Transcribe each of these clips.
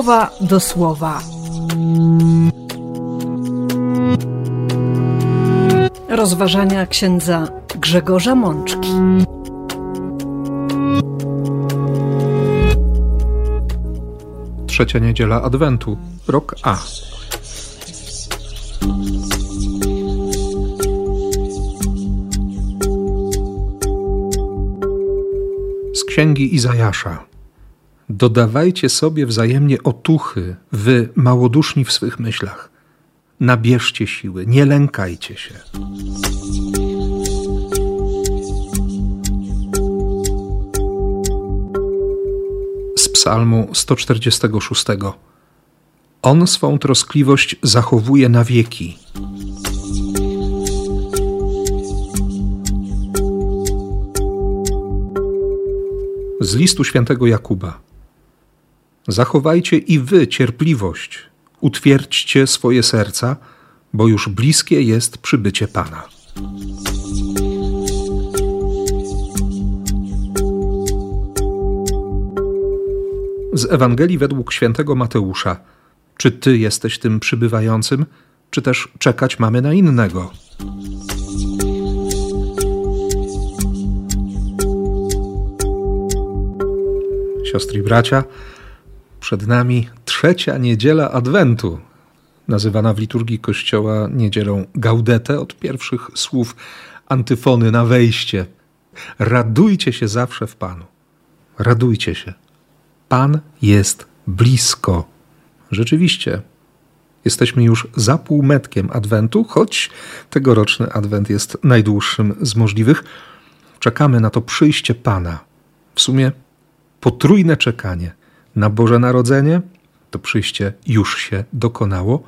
słowa do słowa. Rozważania księdza Grzegorza Mączki. Trzecia niedziela Adwentu, rok A. Z księgi Izajasza. Dodawajcie sobie wzajemnie otuchy, wy małoduszni w swych myślach. Nabierzcie siły, nie lękajcie się. Z Psalmu 146. On swą troskliwość zachowuje na wieki. Z listu świętego Jakuba. Zachowajcie i wy cierpliwość, utwierdźcie swoje serca, bo już bliskie jest przybycie Pana. Z Ewangelii według świętego Mateusza. Czy ty jesteś tym przybywającym, czy też czekać mamy na innego? Siostry i bracia, przed nami trzecia niedziela Adwentu, nazywana w liturgii Kościoła niedzielą Gaudete od pierwszych słów antyfony na wejście. Radujcie się zawsze w Panu. Radujcie się. Pan jest blisko. Rzeczywiście, jesteśmy już za półmetkiem Adwentu, choć tegoroczny Adwent jest najdłuższym z możliwych. Czekamy na to przyjście Pana. W sumie potrójne czekanie na Boże Narodzenie, to przyjście już się dokonało.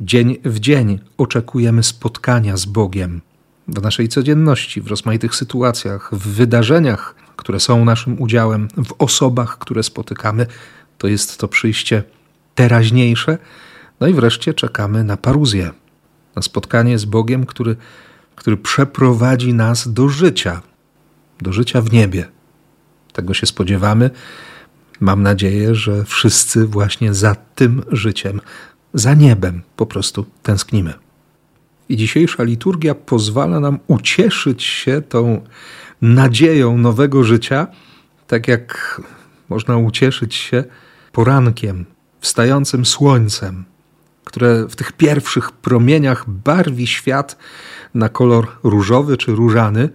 Dzień w dzień oczekujemy spotkania z Bogiem w naszej codzienności, w rozmaitych sytuacjach, w wydarzeniach, które są naszym udziałem, w osobach, które spotykamy. To jest to przyjście teraźniejsze. No i wreszcie czekamy na paruzję, na spotkanie z Bogiem, który, który przeprowadzi nas do życia, do życia w niebie. Tego się spodziewamy. Mam nadzieję, że wszyscy właśnie za tym życiem, za niebem po prostu tęsknimy. I dzisiejsza liturgia pozwala nam ucieszyć się tą nadzieją nowego życia, tak jak można ucieszyć się porankiem, wstającym słońcem, które w tych pierwszych promieniach barwi świat na kolor różowy czy różany.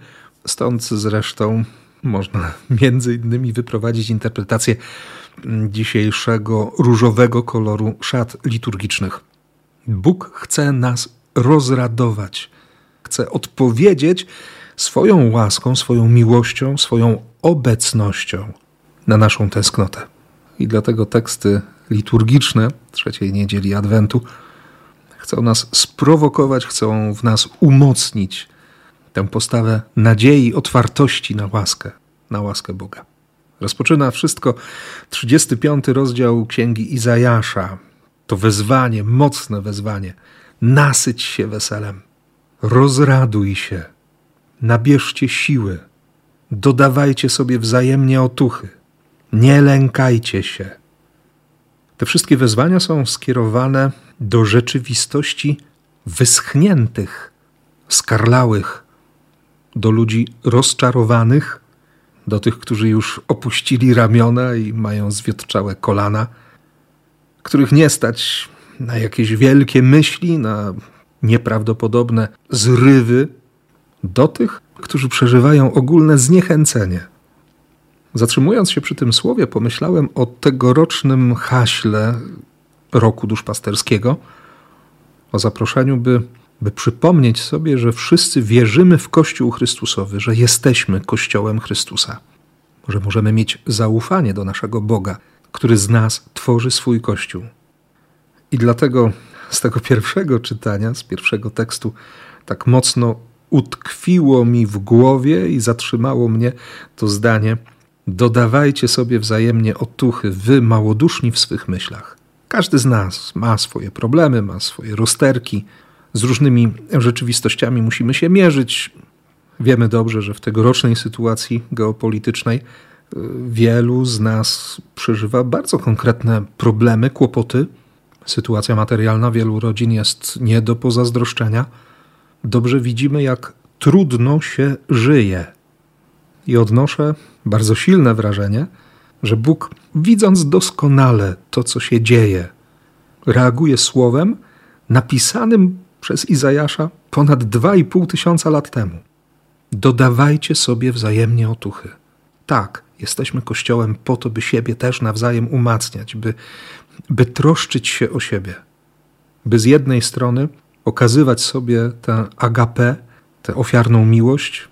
Stąd zresztą można między innymi wyprowadzić interpretację dzisiejszego różowego koloru szat liturgicznych. Bóg chce nas rozradować, chce odpowiedzieć swoją łaską, swoją miłością, swoją obecnością na naszą tęsknotę. I dlatego teksty liturgiczne trzeciej niedzieli Adwentu chcą nas sprowokować, chcą w nas umocnić tę postawę nadziei, otwartości na łaskę, na łaskę Boga. Rozpoczyna wszystko 35 rozdział Księgi Izajasza. To wezwanie, mocne wezwanie. Nasyć się weselem, rozraduj się, nabierzcie siły, dodawajcie sobie wzajemnie otuchy, nie lękajcie się. Te wszystkie wezwania są skierowane do rzeczywistości wyschniętych, skarlałych, do ludzi rozczarowanych, do tych, którzy już opuścili ramiona i mają zwiotczałe kolana, których nie stać na jakieś wielkie myśli, na nieprawdopodobne zrywy, do tych, którzy przeżywają ogólne zniechęcenie. Zatrzymując się przy tym słowie, pomyślałem o tegorocznym haśle roku duszpasterskiego, o zaproszeniu, by by przypomnieć sobie, że wszyscy wierzymy w Kościół Chrystusowy, że jesteśmy Kościołem Chrystusa, że możemy mieć zaufanie do naszego Boga, który z nas tworzy swój Kościół. I dlatego z tego pierwszego czytania, z pierwszego tekstu, tak mocno utkwiło mi w głowie i zatrzymało mnie to zdanie: Dodawajcie sobie wzajemnie otuchy, wy małoduszni w swych myślach. Każdy z nas ma swoje problemy, ma swoje rozterki, z różnymi rzeczywistościami musimy się mierzyć. Wiemy dobrze, że w tegorocznej sytuacji geopolitycznej Wielu z nas przeżywa bardzo konkretne problemy, kłopoty. Sytuacja materialna wielu rodzin jest nie do pozazdroszczenia. Dobrze widzimy, jak trudno się żyje. I odnoszę bardzo silne wrażenie, że Bóg, widząc doskonale to, co się dzieje, reaguje słowem napisanym przez Izajasza ponad 2,5 tysiąca lat temu. Dodawajcie sobie wzajemnie otuchy. Tak, jesteśmy Kościołem po to, by siebie też nawzajem umacniać, by, by troszczyć się o siebie, by z jednej strony okazywać sobie tę agapę, tę ofiarną miłość,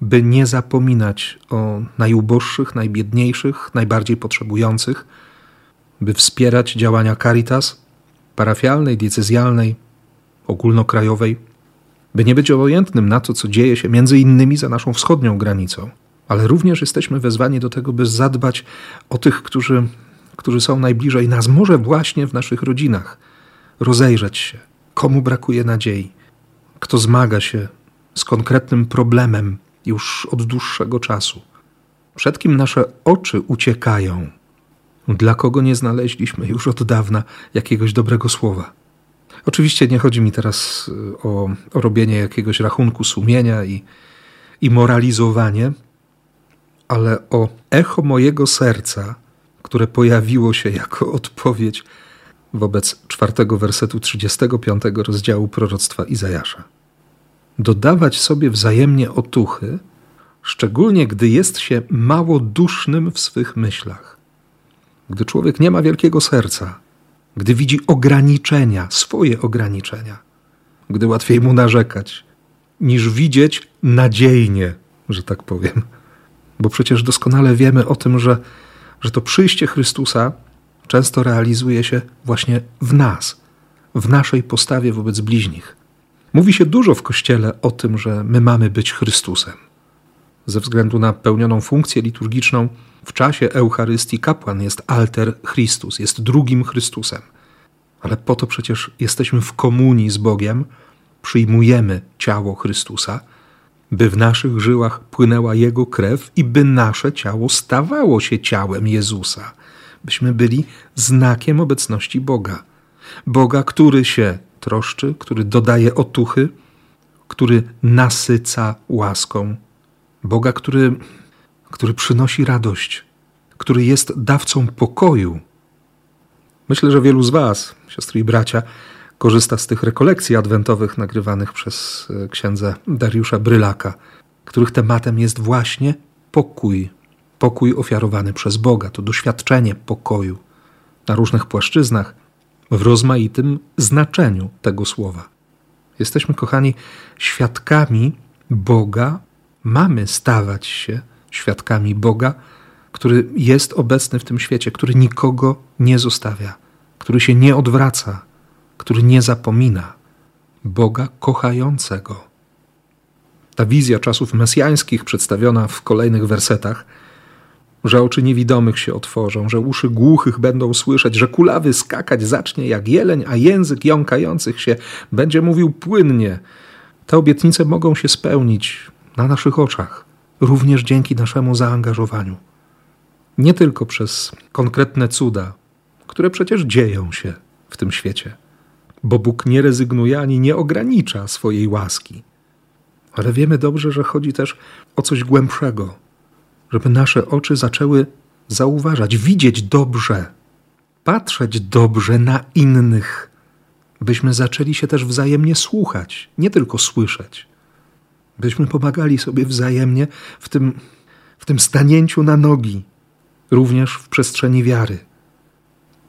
by nie zapominać o najuboższych, najbiedniejszych, najbardziej potrzebujących, by wspierać działania Caritas, parafialnej, diecezjalnej, ogólnokrajowej, by nie być obojętnym na to, co dzieje się między innymi za naszą wschodnią granicą, ale również jesteśmy wezwani do tego, by zadbać o tych, którzy, którzy są najbliżej nas, może właśnie w naszych rodzinach, rozejrzeć się, komu brakuje nadziei, kto zmaga się z konkretnym problemem już od dłuższego czasu, przed kim nasze oczy uciekają, dla kogo nie znaleźliśmy już od dawna jakiegoś dobrego słowa. Oczywiście nie chodzi mi teraz y, o, o robienie jakiegoś rachunku sumienia i, i moralizowanie, ale o echo mojego serca, które pojawiło się jako odpowiedź wobec czwartego wersetu 35 rozdziału proroctwa Izajasza. Dodawać sobie wzajemnie otuchy, szczególnie gdy jest się mało dusznym w swych myślach. Gdy człowiek nie ma wielkiego serca, gdy widzi ograniczenia, swoje ograniczenia, gdy łatwiej mu narzekać, niż widzieć nadziejnie, że tak powiem. Bo przecież doskonale wiemy o tym, że, że to przyjście Chrystusa często realizuje się właśnie w nas, w naszej postawie wobec bliźnich. Mówi się dużo w Kościele o tym, że my mamy być Chrystusem. Ze względu na pełnioną funkcję liturgiczną, w czasie Eucharystii kapłan jest alter Chrystus, jest drugim Chrystusem. Ale po to przecież jesteśmy w komunii z Bogiem, przyjmujemy ciało Chrystusa, by w naszych żyłach płynęła Jego krew i by nasze ciało stawało się ciałem Jezusa, byśmy byli znakiem obecności Boga. Boga, który się troszczy, który dodaje otuchy, który nasyca łaską. Boga, który który przynosi radość, który jest dawcą pokoju. Myślę, że wielu z Was, siostry i bracia, korzysta z tych rekolekcji adwentowych nagrywanych przez e, księdza Dariusza Brylaka, których tematem jest właśnie pokój. Pokój ofiarowany przez Boga, to doświadczenie pokoju na różnych płaszczyznach, w rozmaitym znaczeniu tego słowa. Jesteśmy, kochani, świadkami Boga, mamy stawać się świadkami Boga, który jest obecny w tym świecie, który nikogo nie zostawia, który się nie odwraca, który nie zapomina. Boga kochającego. Ta wizja czasów mesjańskich, przedstawiona w kolejnych wersetach, że oczy niewidomych się otworzą, że uszy głuchych będą słyszeć, że kulawy skakać zacznie jak jeleń, a język jąkających się będzie mówił płynnie. Te obietnice mogą się spełnić na naszych oczach również dzięki naszemu zaangażowaniu. Nie tylko przez konkretne cuda, które przecież dzieją się w tym świecie, bo Bóg nie rezygnuje ani nie ogranicza swojej łaski. Ale wiemy dobrze, że chodzi też o coś głębszego, żeby nasze oczy zaczęły zauważać, widzieć dobrze, patrzeć dobrze na innych, byśmy zaczęli się też wzajemnie słuchać, nie tylko słyszeć byśmy pomagali sobie wzajemnie w tym, w tym stanięciu na nogi, również w przestrzeni wiary.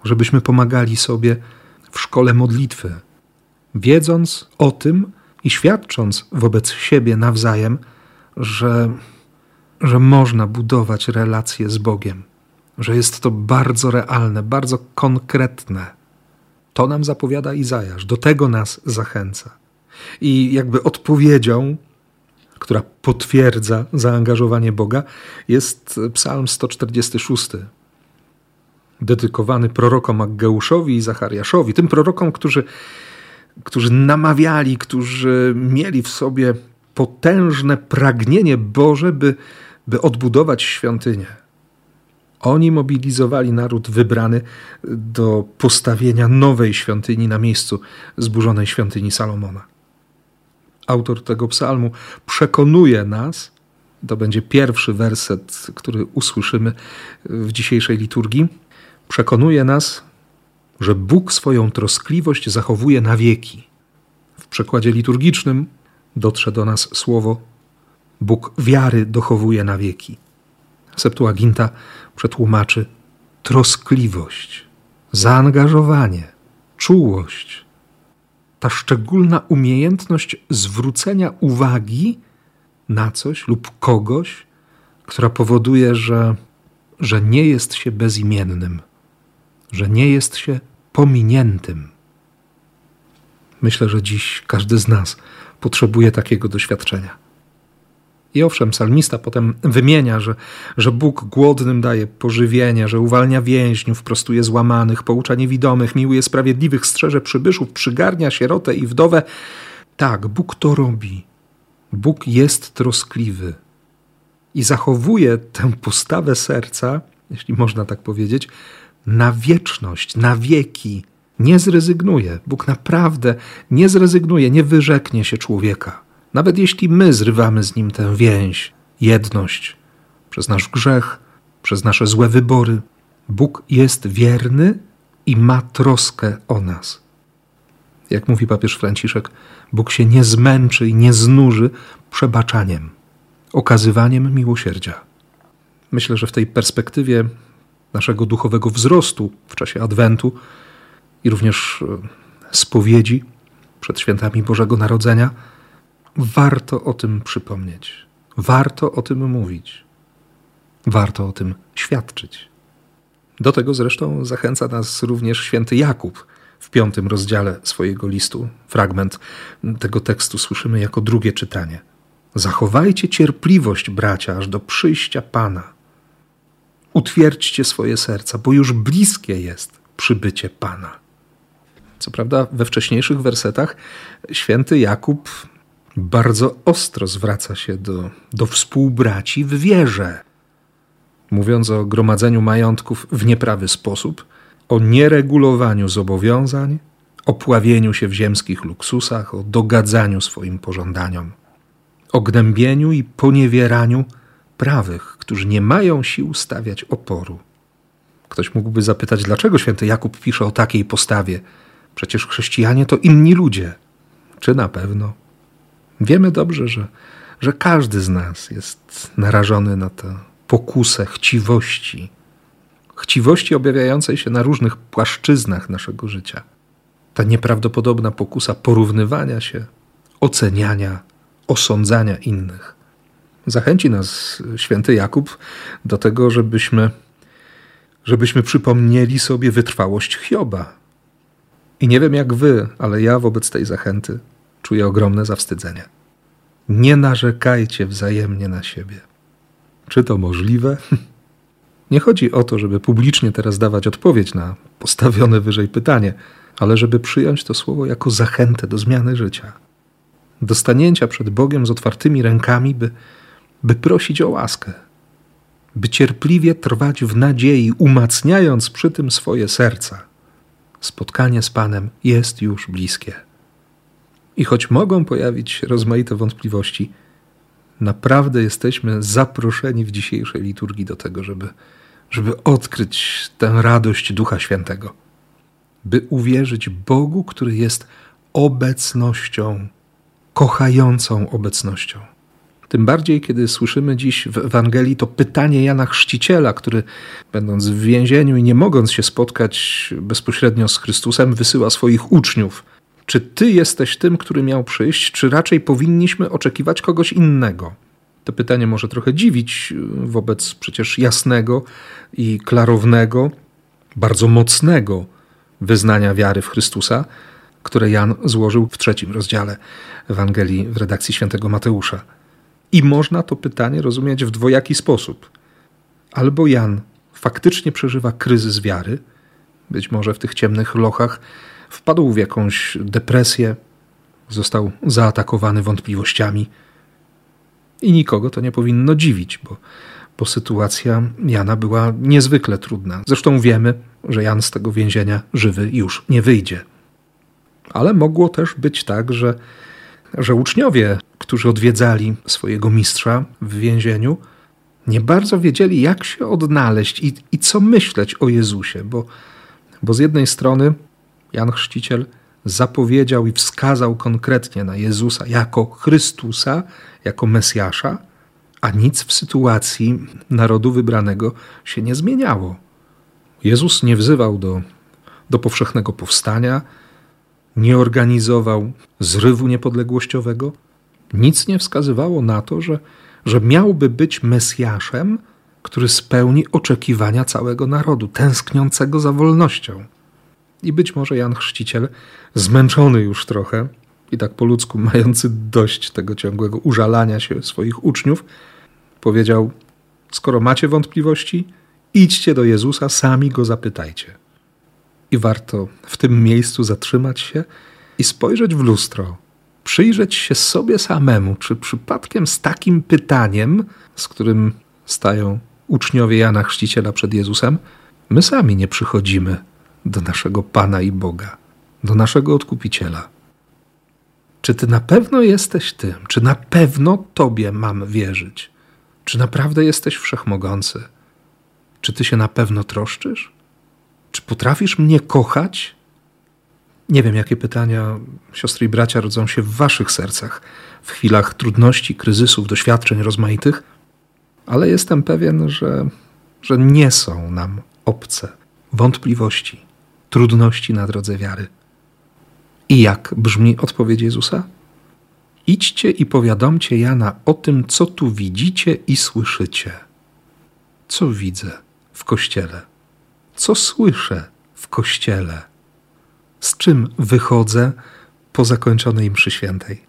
Żebyśmy pomagali sobie w szkole modlitwy, wiedząc o tym i świadcząc wobec siebie nawzajem, że, że można budować relacje z Bogiem, że jest to bardzo realne, bardzo konkretne. To nam zapowiada Izajasz, do tego nas zachęca. I jakby odpowiedzią która potwierdza zaangażowanie Boga, jest Psalm 146, dedykowany prorokom Aggeuszowi i Zachariaszowi, tym prorokom, którzy, którzy namawiali, którzy mieli w sobie potężne pragnienie Boże, by, by odbudować świątynię, Oni mobilizowali naród wybrany do postawienia nowej świątyni na miejscu zburzonej świątyni Salomona. Autor tego psalmu przekonuje nas, to będzie pierwszy werset, który usłyszymy w dzisiejszej liturgii, przekonuje nas, że Bóg swoją troskliwość zachowuje na wieki. W przekładzie liturgicznym dotrze do nas słowo Bóg wiary dochowuje na wieki. Septuaginta przetłumaczy troskliwość, zaangażowanie, czułość, ta szczególna umiejętność zwrócenia uwagi na coś lub kogoś, która powoduje, że, że nie jest się bezimiennym, że nie jest się pominiętym. Myślę, że dziś każdy z nas potrzebuje takiego doświadczenia. I owszem, psalmista potem wymienia, że, że Bóg głodnym daje pożywienie, że uwalnia więźniów, prostuje złamanych, poucza niewidomych, miłuje sprawiedliwych, strzeże przybyszów, przygarnia sierotę i wdowę. Tak, Bóg to robi. Bóg jest troskliwy i zachowuje tę postawę serca, jeśli można tak powiedzieć, na wieczność, na wieki. Nie zrezygnuje. Bóg naprawdę nie zrezygnuje, nie wyrzeknie się człowieka. Nawet jeśli my zrywamy z nim tę więź, jedność, przez nasz grzech, przez nasze złe wybory, Bóg jest wierny i ma troskę o nas. Jak mówi papież Franciszek, Bóg się nie zmęczy i nie znuży przebaczaniem, okazywaniem miłosierdzia. Myślę, że w tej perspektywie naszego duchowego wzrostu w czasie Adwentu i również e, spowiedzi przed świętami Bożego Narodzenia, warto o tym przypomnieć. Warto o tym mówić. Warto o tym świadczyć. Do tego zresztą zachęca nas również święty Jakub w piątym rozdziale swojego listu. Fragment tego tekstu słyszymy jako drugie czytanie. Zachowajcie cierpliwość, bracia, aż do przyjścia Pana. Utwierdźcie swoje serca, bo już bliskie jest przybycie Pana. Co prawda, we wcześniejszych wersetach święty Jakub bardzo ostro zwraca się do, do współbraci w wierze. Mówiąc o gromadzeniu majątków w nieprawy sposób, o nieregulowaniu zobowiązań, o pławieniu się w ziemskich luksusach, o dogadzaniu swoim pożądaniom, o gnębieniu i poniewieraniu prawych, którzy nie mają sił stawiać oporu. Ktoś mógłby zapytać, dlaczego święty Jakub pisze o takiej postawie? Przecież chrześcijanie to inni ludzie. Czy na pewno? Wiemy dobrze, że, że każdy z nas jest narażony na tę pokusę chciwości, chciwości objawiającej się na różnych płaszczyznach naszego życia. Ta nieprawdopodobna pokusa porównywania się, oceniania, osądzania innych. Zachęci nas święty Jakub do tego, żebyśmy, żebyśmy przypomnieli sobie wytrwałość Hioba. I nie wiem jak wy, ale ja wobec tej zachęty czuję ogromne zawstydzenie. Nie narzekajcie wzajemnie na siebie. Czy to możliwe? Nie chodzi o to, żeby publicznie teraz dawać odpowiedź na postawione wyżej pytanie, ale żeby przyjąć to słowo jako zachętę do zmiany życia, do stanięcia przed Bogiem z otwartymi rękami, by, by prosić o łaskę, by cierpliwie trwać w nadziei, umacniając przy tym swoje serca. Spotkanie z Panem jest już bliskie. I choć mogą pojawić się rozmaite wątpliwości, naprawdę jesteśmy zaproszeni w dzisiejszej liturgii do tego, żeby, żeby odkryć tę radość Ducha Świętego, by uwierzyć Bogu, który jest obecnością, kochającą obecnością. Tym bardziej, kiedy słyszymy dziś w Ewangelii to pytanie Jana Chrzciciela, który, będąc w więzieniu i nie mogąc się spotkać bezpośrednio z Chrystusem, wysyła swoich uczniów – czy Ty jesteś tym, który miał przyjść, czy raczej powinniśmy oczekiwać kogoś innego? To pytanie może trochę dziwić y, wobec przecież jasnego i klarownego, bardzo mocnego wyznania wiary w Chrystusa, które Jan złożył w trzecim rozdziale Ewangelii w redakcji świętego Mateusza. I można to pytanie rozumieć w dwojaki sposób. Albo Jan faktycznie przeżywa kryzys wiary, być może w tych ciemnych lochach wpadł w jakąś depresję, został zaatakowany wątpliwościami. I nikogo to nie powinno dziwić, bo, bo sytuacja Jana była niezwykle trudna. Zresztą wiemy, że Jan z tego więzienia żywy już nie wyjdzie. Ale mogło też być tak, że, że uczniowie, którzy odwiedzali swojego mistrza w więzieniu, nie bardzo wiedzieli, jak się odnaleźć i, i co myśleć o Jezusie, bo, bo z jednej strony Jan Chrzciciel zapowiedział i wskazał konkretnie na Jezusa jako Chrystusa, jako Mesjasza, a nic w sytuacji narodu wybranego się nie zmieniało. Jezus nie wzywał do, do powszechnego powstania, nie organizował zrywu niepodległościowego. Nic nie wskazywało na to, że, że miałby być Mesjaszem, który spełni oczekiwania całego narodu, tęskniącego za wolnością. I być może Jan Chrzciciel, zmęczony już trochę i tak po ludzku mający dość tego ciągłego użalania się swoich uczniów, powiedział: Skoro macie wątpliwości, idźcie do Jezusa, sami go zapytajcie. I warto w tym miejscu zatrzymać się i spojrzeć w lustro, przyjrzeć się sobie samemu, czy przypadkiem z takim pytaniem, z którym stają uczniowie Jana Chrzciciela przed Jezusem, my sami nie przychodzimy do naszego Pana i Boga, do naszego Odkupiciela. Czy ty na pewno jesteś tym? Czy na pewno Tobie mam wierzyć? Czy naprawdę jesteś wszechmogący? Czy ty się na pewno troszczysz? Czy potrafisz mnie kochać? Nie wiem, jakie pytania, siostry i bracia, rodzą się w waszych sercach w chwilach trudności, kryzysów, doświadczeń rozmaitych, ale jestem pewien, że, że nie są nam obce wątpliwości, trudności na drodze wiary. I jak brzmi odpowiedź Jezusa? Idźcie i powiadomcie Jana o tym, co tu widzicie i słyszycie. Co widzę w kościele? Co słyszę w kościele? Z czym wychodzę po zakończonej mszy świętej?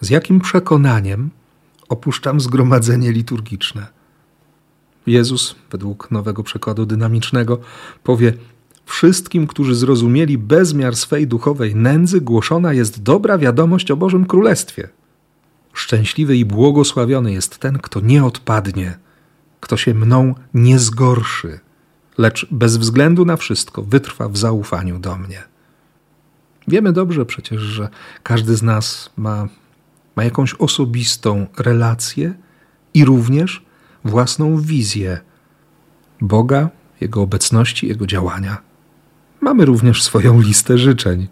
Z jakim przekonaniem opuszczam zgromadzenie liturgiczne? Jezus, według nowego przekładu dynamicznego, powie: Wszystkim, którzy zrozumieli bezmiar swej duchowej nędzy, głoszona jest dobra wiadomość o Bożym Królestwie. Szczęśliwy i błogosławiony jest ten, kto nie odpadnie, kto się mną nie zgorszy, lecz bez względu na wszystko wytrwa w zaufaniu do mnie. Wiemy dobrze przecież, że każdy z nas ma, ma jakąś osobistą relację i również własną wizję Boga, Jego obecności, Jego działania. Mamy również swoją listę życzeń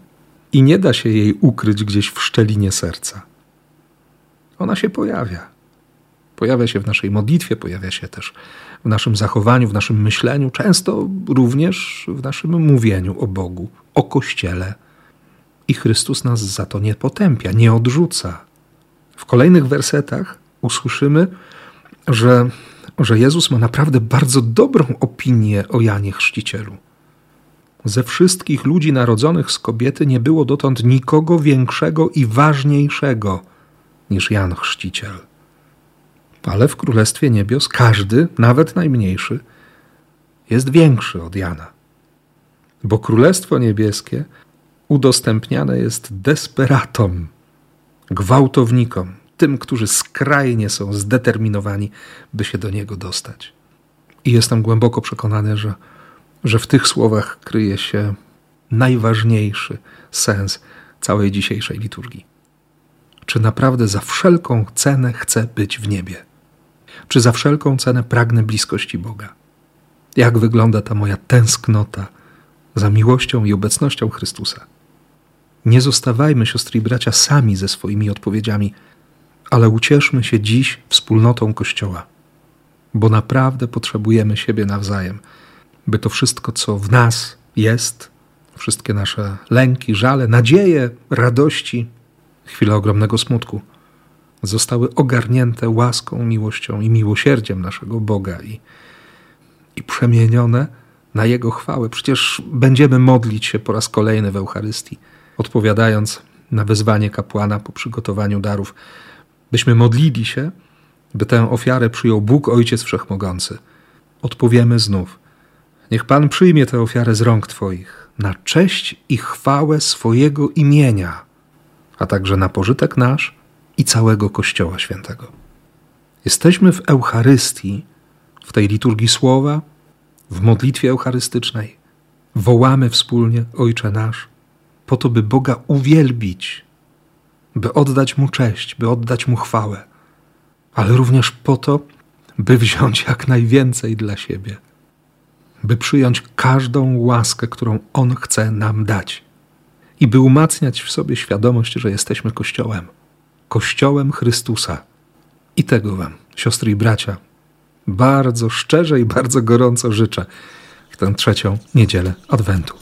i nie da się jej ukryć gdzieś w szczelinie serca. Ona się pojawia. Pojawia się w naszej modlitwie, pojawia się też w naszym zachowaniu, w naszym myśleniu, często również w naszym mówieniu o Bogu, o Kościele. I Chrystus nas za to nie potępia, nie odrzuca. W kolejnych wersetach usłyszymy, że, że Jezus ma naprawdę bardzo dobrą opinię o Janie Chrzcicielu. Ze wszystkich ludzi narodzonych z kobiety nie było dotąd nikogo większego i ważniejszego niż Jan Chrzciciel. Ale w Królestwie Niebios każdy, nawet najmniejszy, jest większy od Jana. Bo Królestwo Niebieskie udostępniane jest desperatom, gwałtownikom, tym, którzy skrajnie są zdeterminowani, by się do niego dostać. I jestem głęboko przekonany, że że w tych słowach kryje się najważniejszy sens całej dzisiejszej liturgii. Czy naprawdę za wszelką cenę chcę być w niebie? Czy za wszelką cenę pragnę bliskości Boga? Jak wygląda ta moja tęsknota za miłością i obecnością Chrystusa? Nie zostawajmy, siostry i bracia, sami ze swoimi odpowiedziami, ale ucieszmy się dziś wspólnotą Kościoła, bo naprawdę potrzebujemy siebie nawzajem by to wszystko, co w nas jest, wszystkie nasze lęki, żale, nadzieje, radości, chwile ogromnego smutku, zostały ogarnięte łaską, miłością i miłosierdziem naszego Boga i, i przemienione na Jego chwałę. Przecież będziemy modlić się po raz kolejny w Eucharystii, odpowiadając na wezwanie kapłana po przygotowaniu darów, byśmy modlili się, by tę ofiarę przyjął Bóg Ojciec Wszechmogący. Odpowiemy znów – Niech Pan przyjmie tę ofiarę z rąk Twoich, na cześć i chwałę swojego imienia, a także na pożytek nasz i całego Kościoła Świętego. Jesteśmy w Eucharystii, w tej liturgii słowa, w modlitwie eucharystycznej, wołamy wspólnie Ojcze Nasz, po to, by Boga uwielbić, by oddać Mu cześć, by oddać Mu chwałę, ale również po to, by wziąć jak najwięcej dla siebie, by przyjąć każdą łaskę, którą On chce nam dać i by umacniać w sobie świadomość, że jesteśmy Kościołem, Kościołem Chrystusa. I tego Wam, siostry i bracia, bardzo szczerze i bardzo gorąco życzę w tę trzecią niedzielę Adwentu.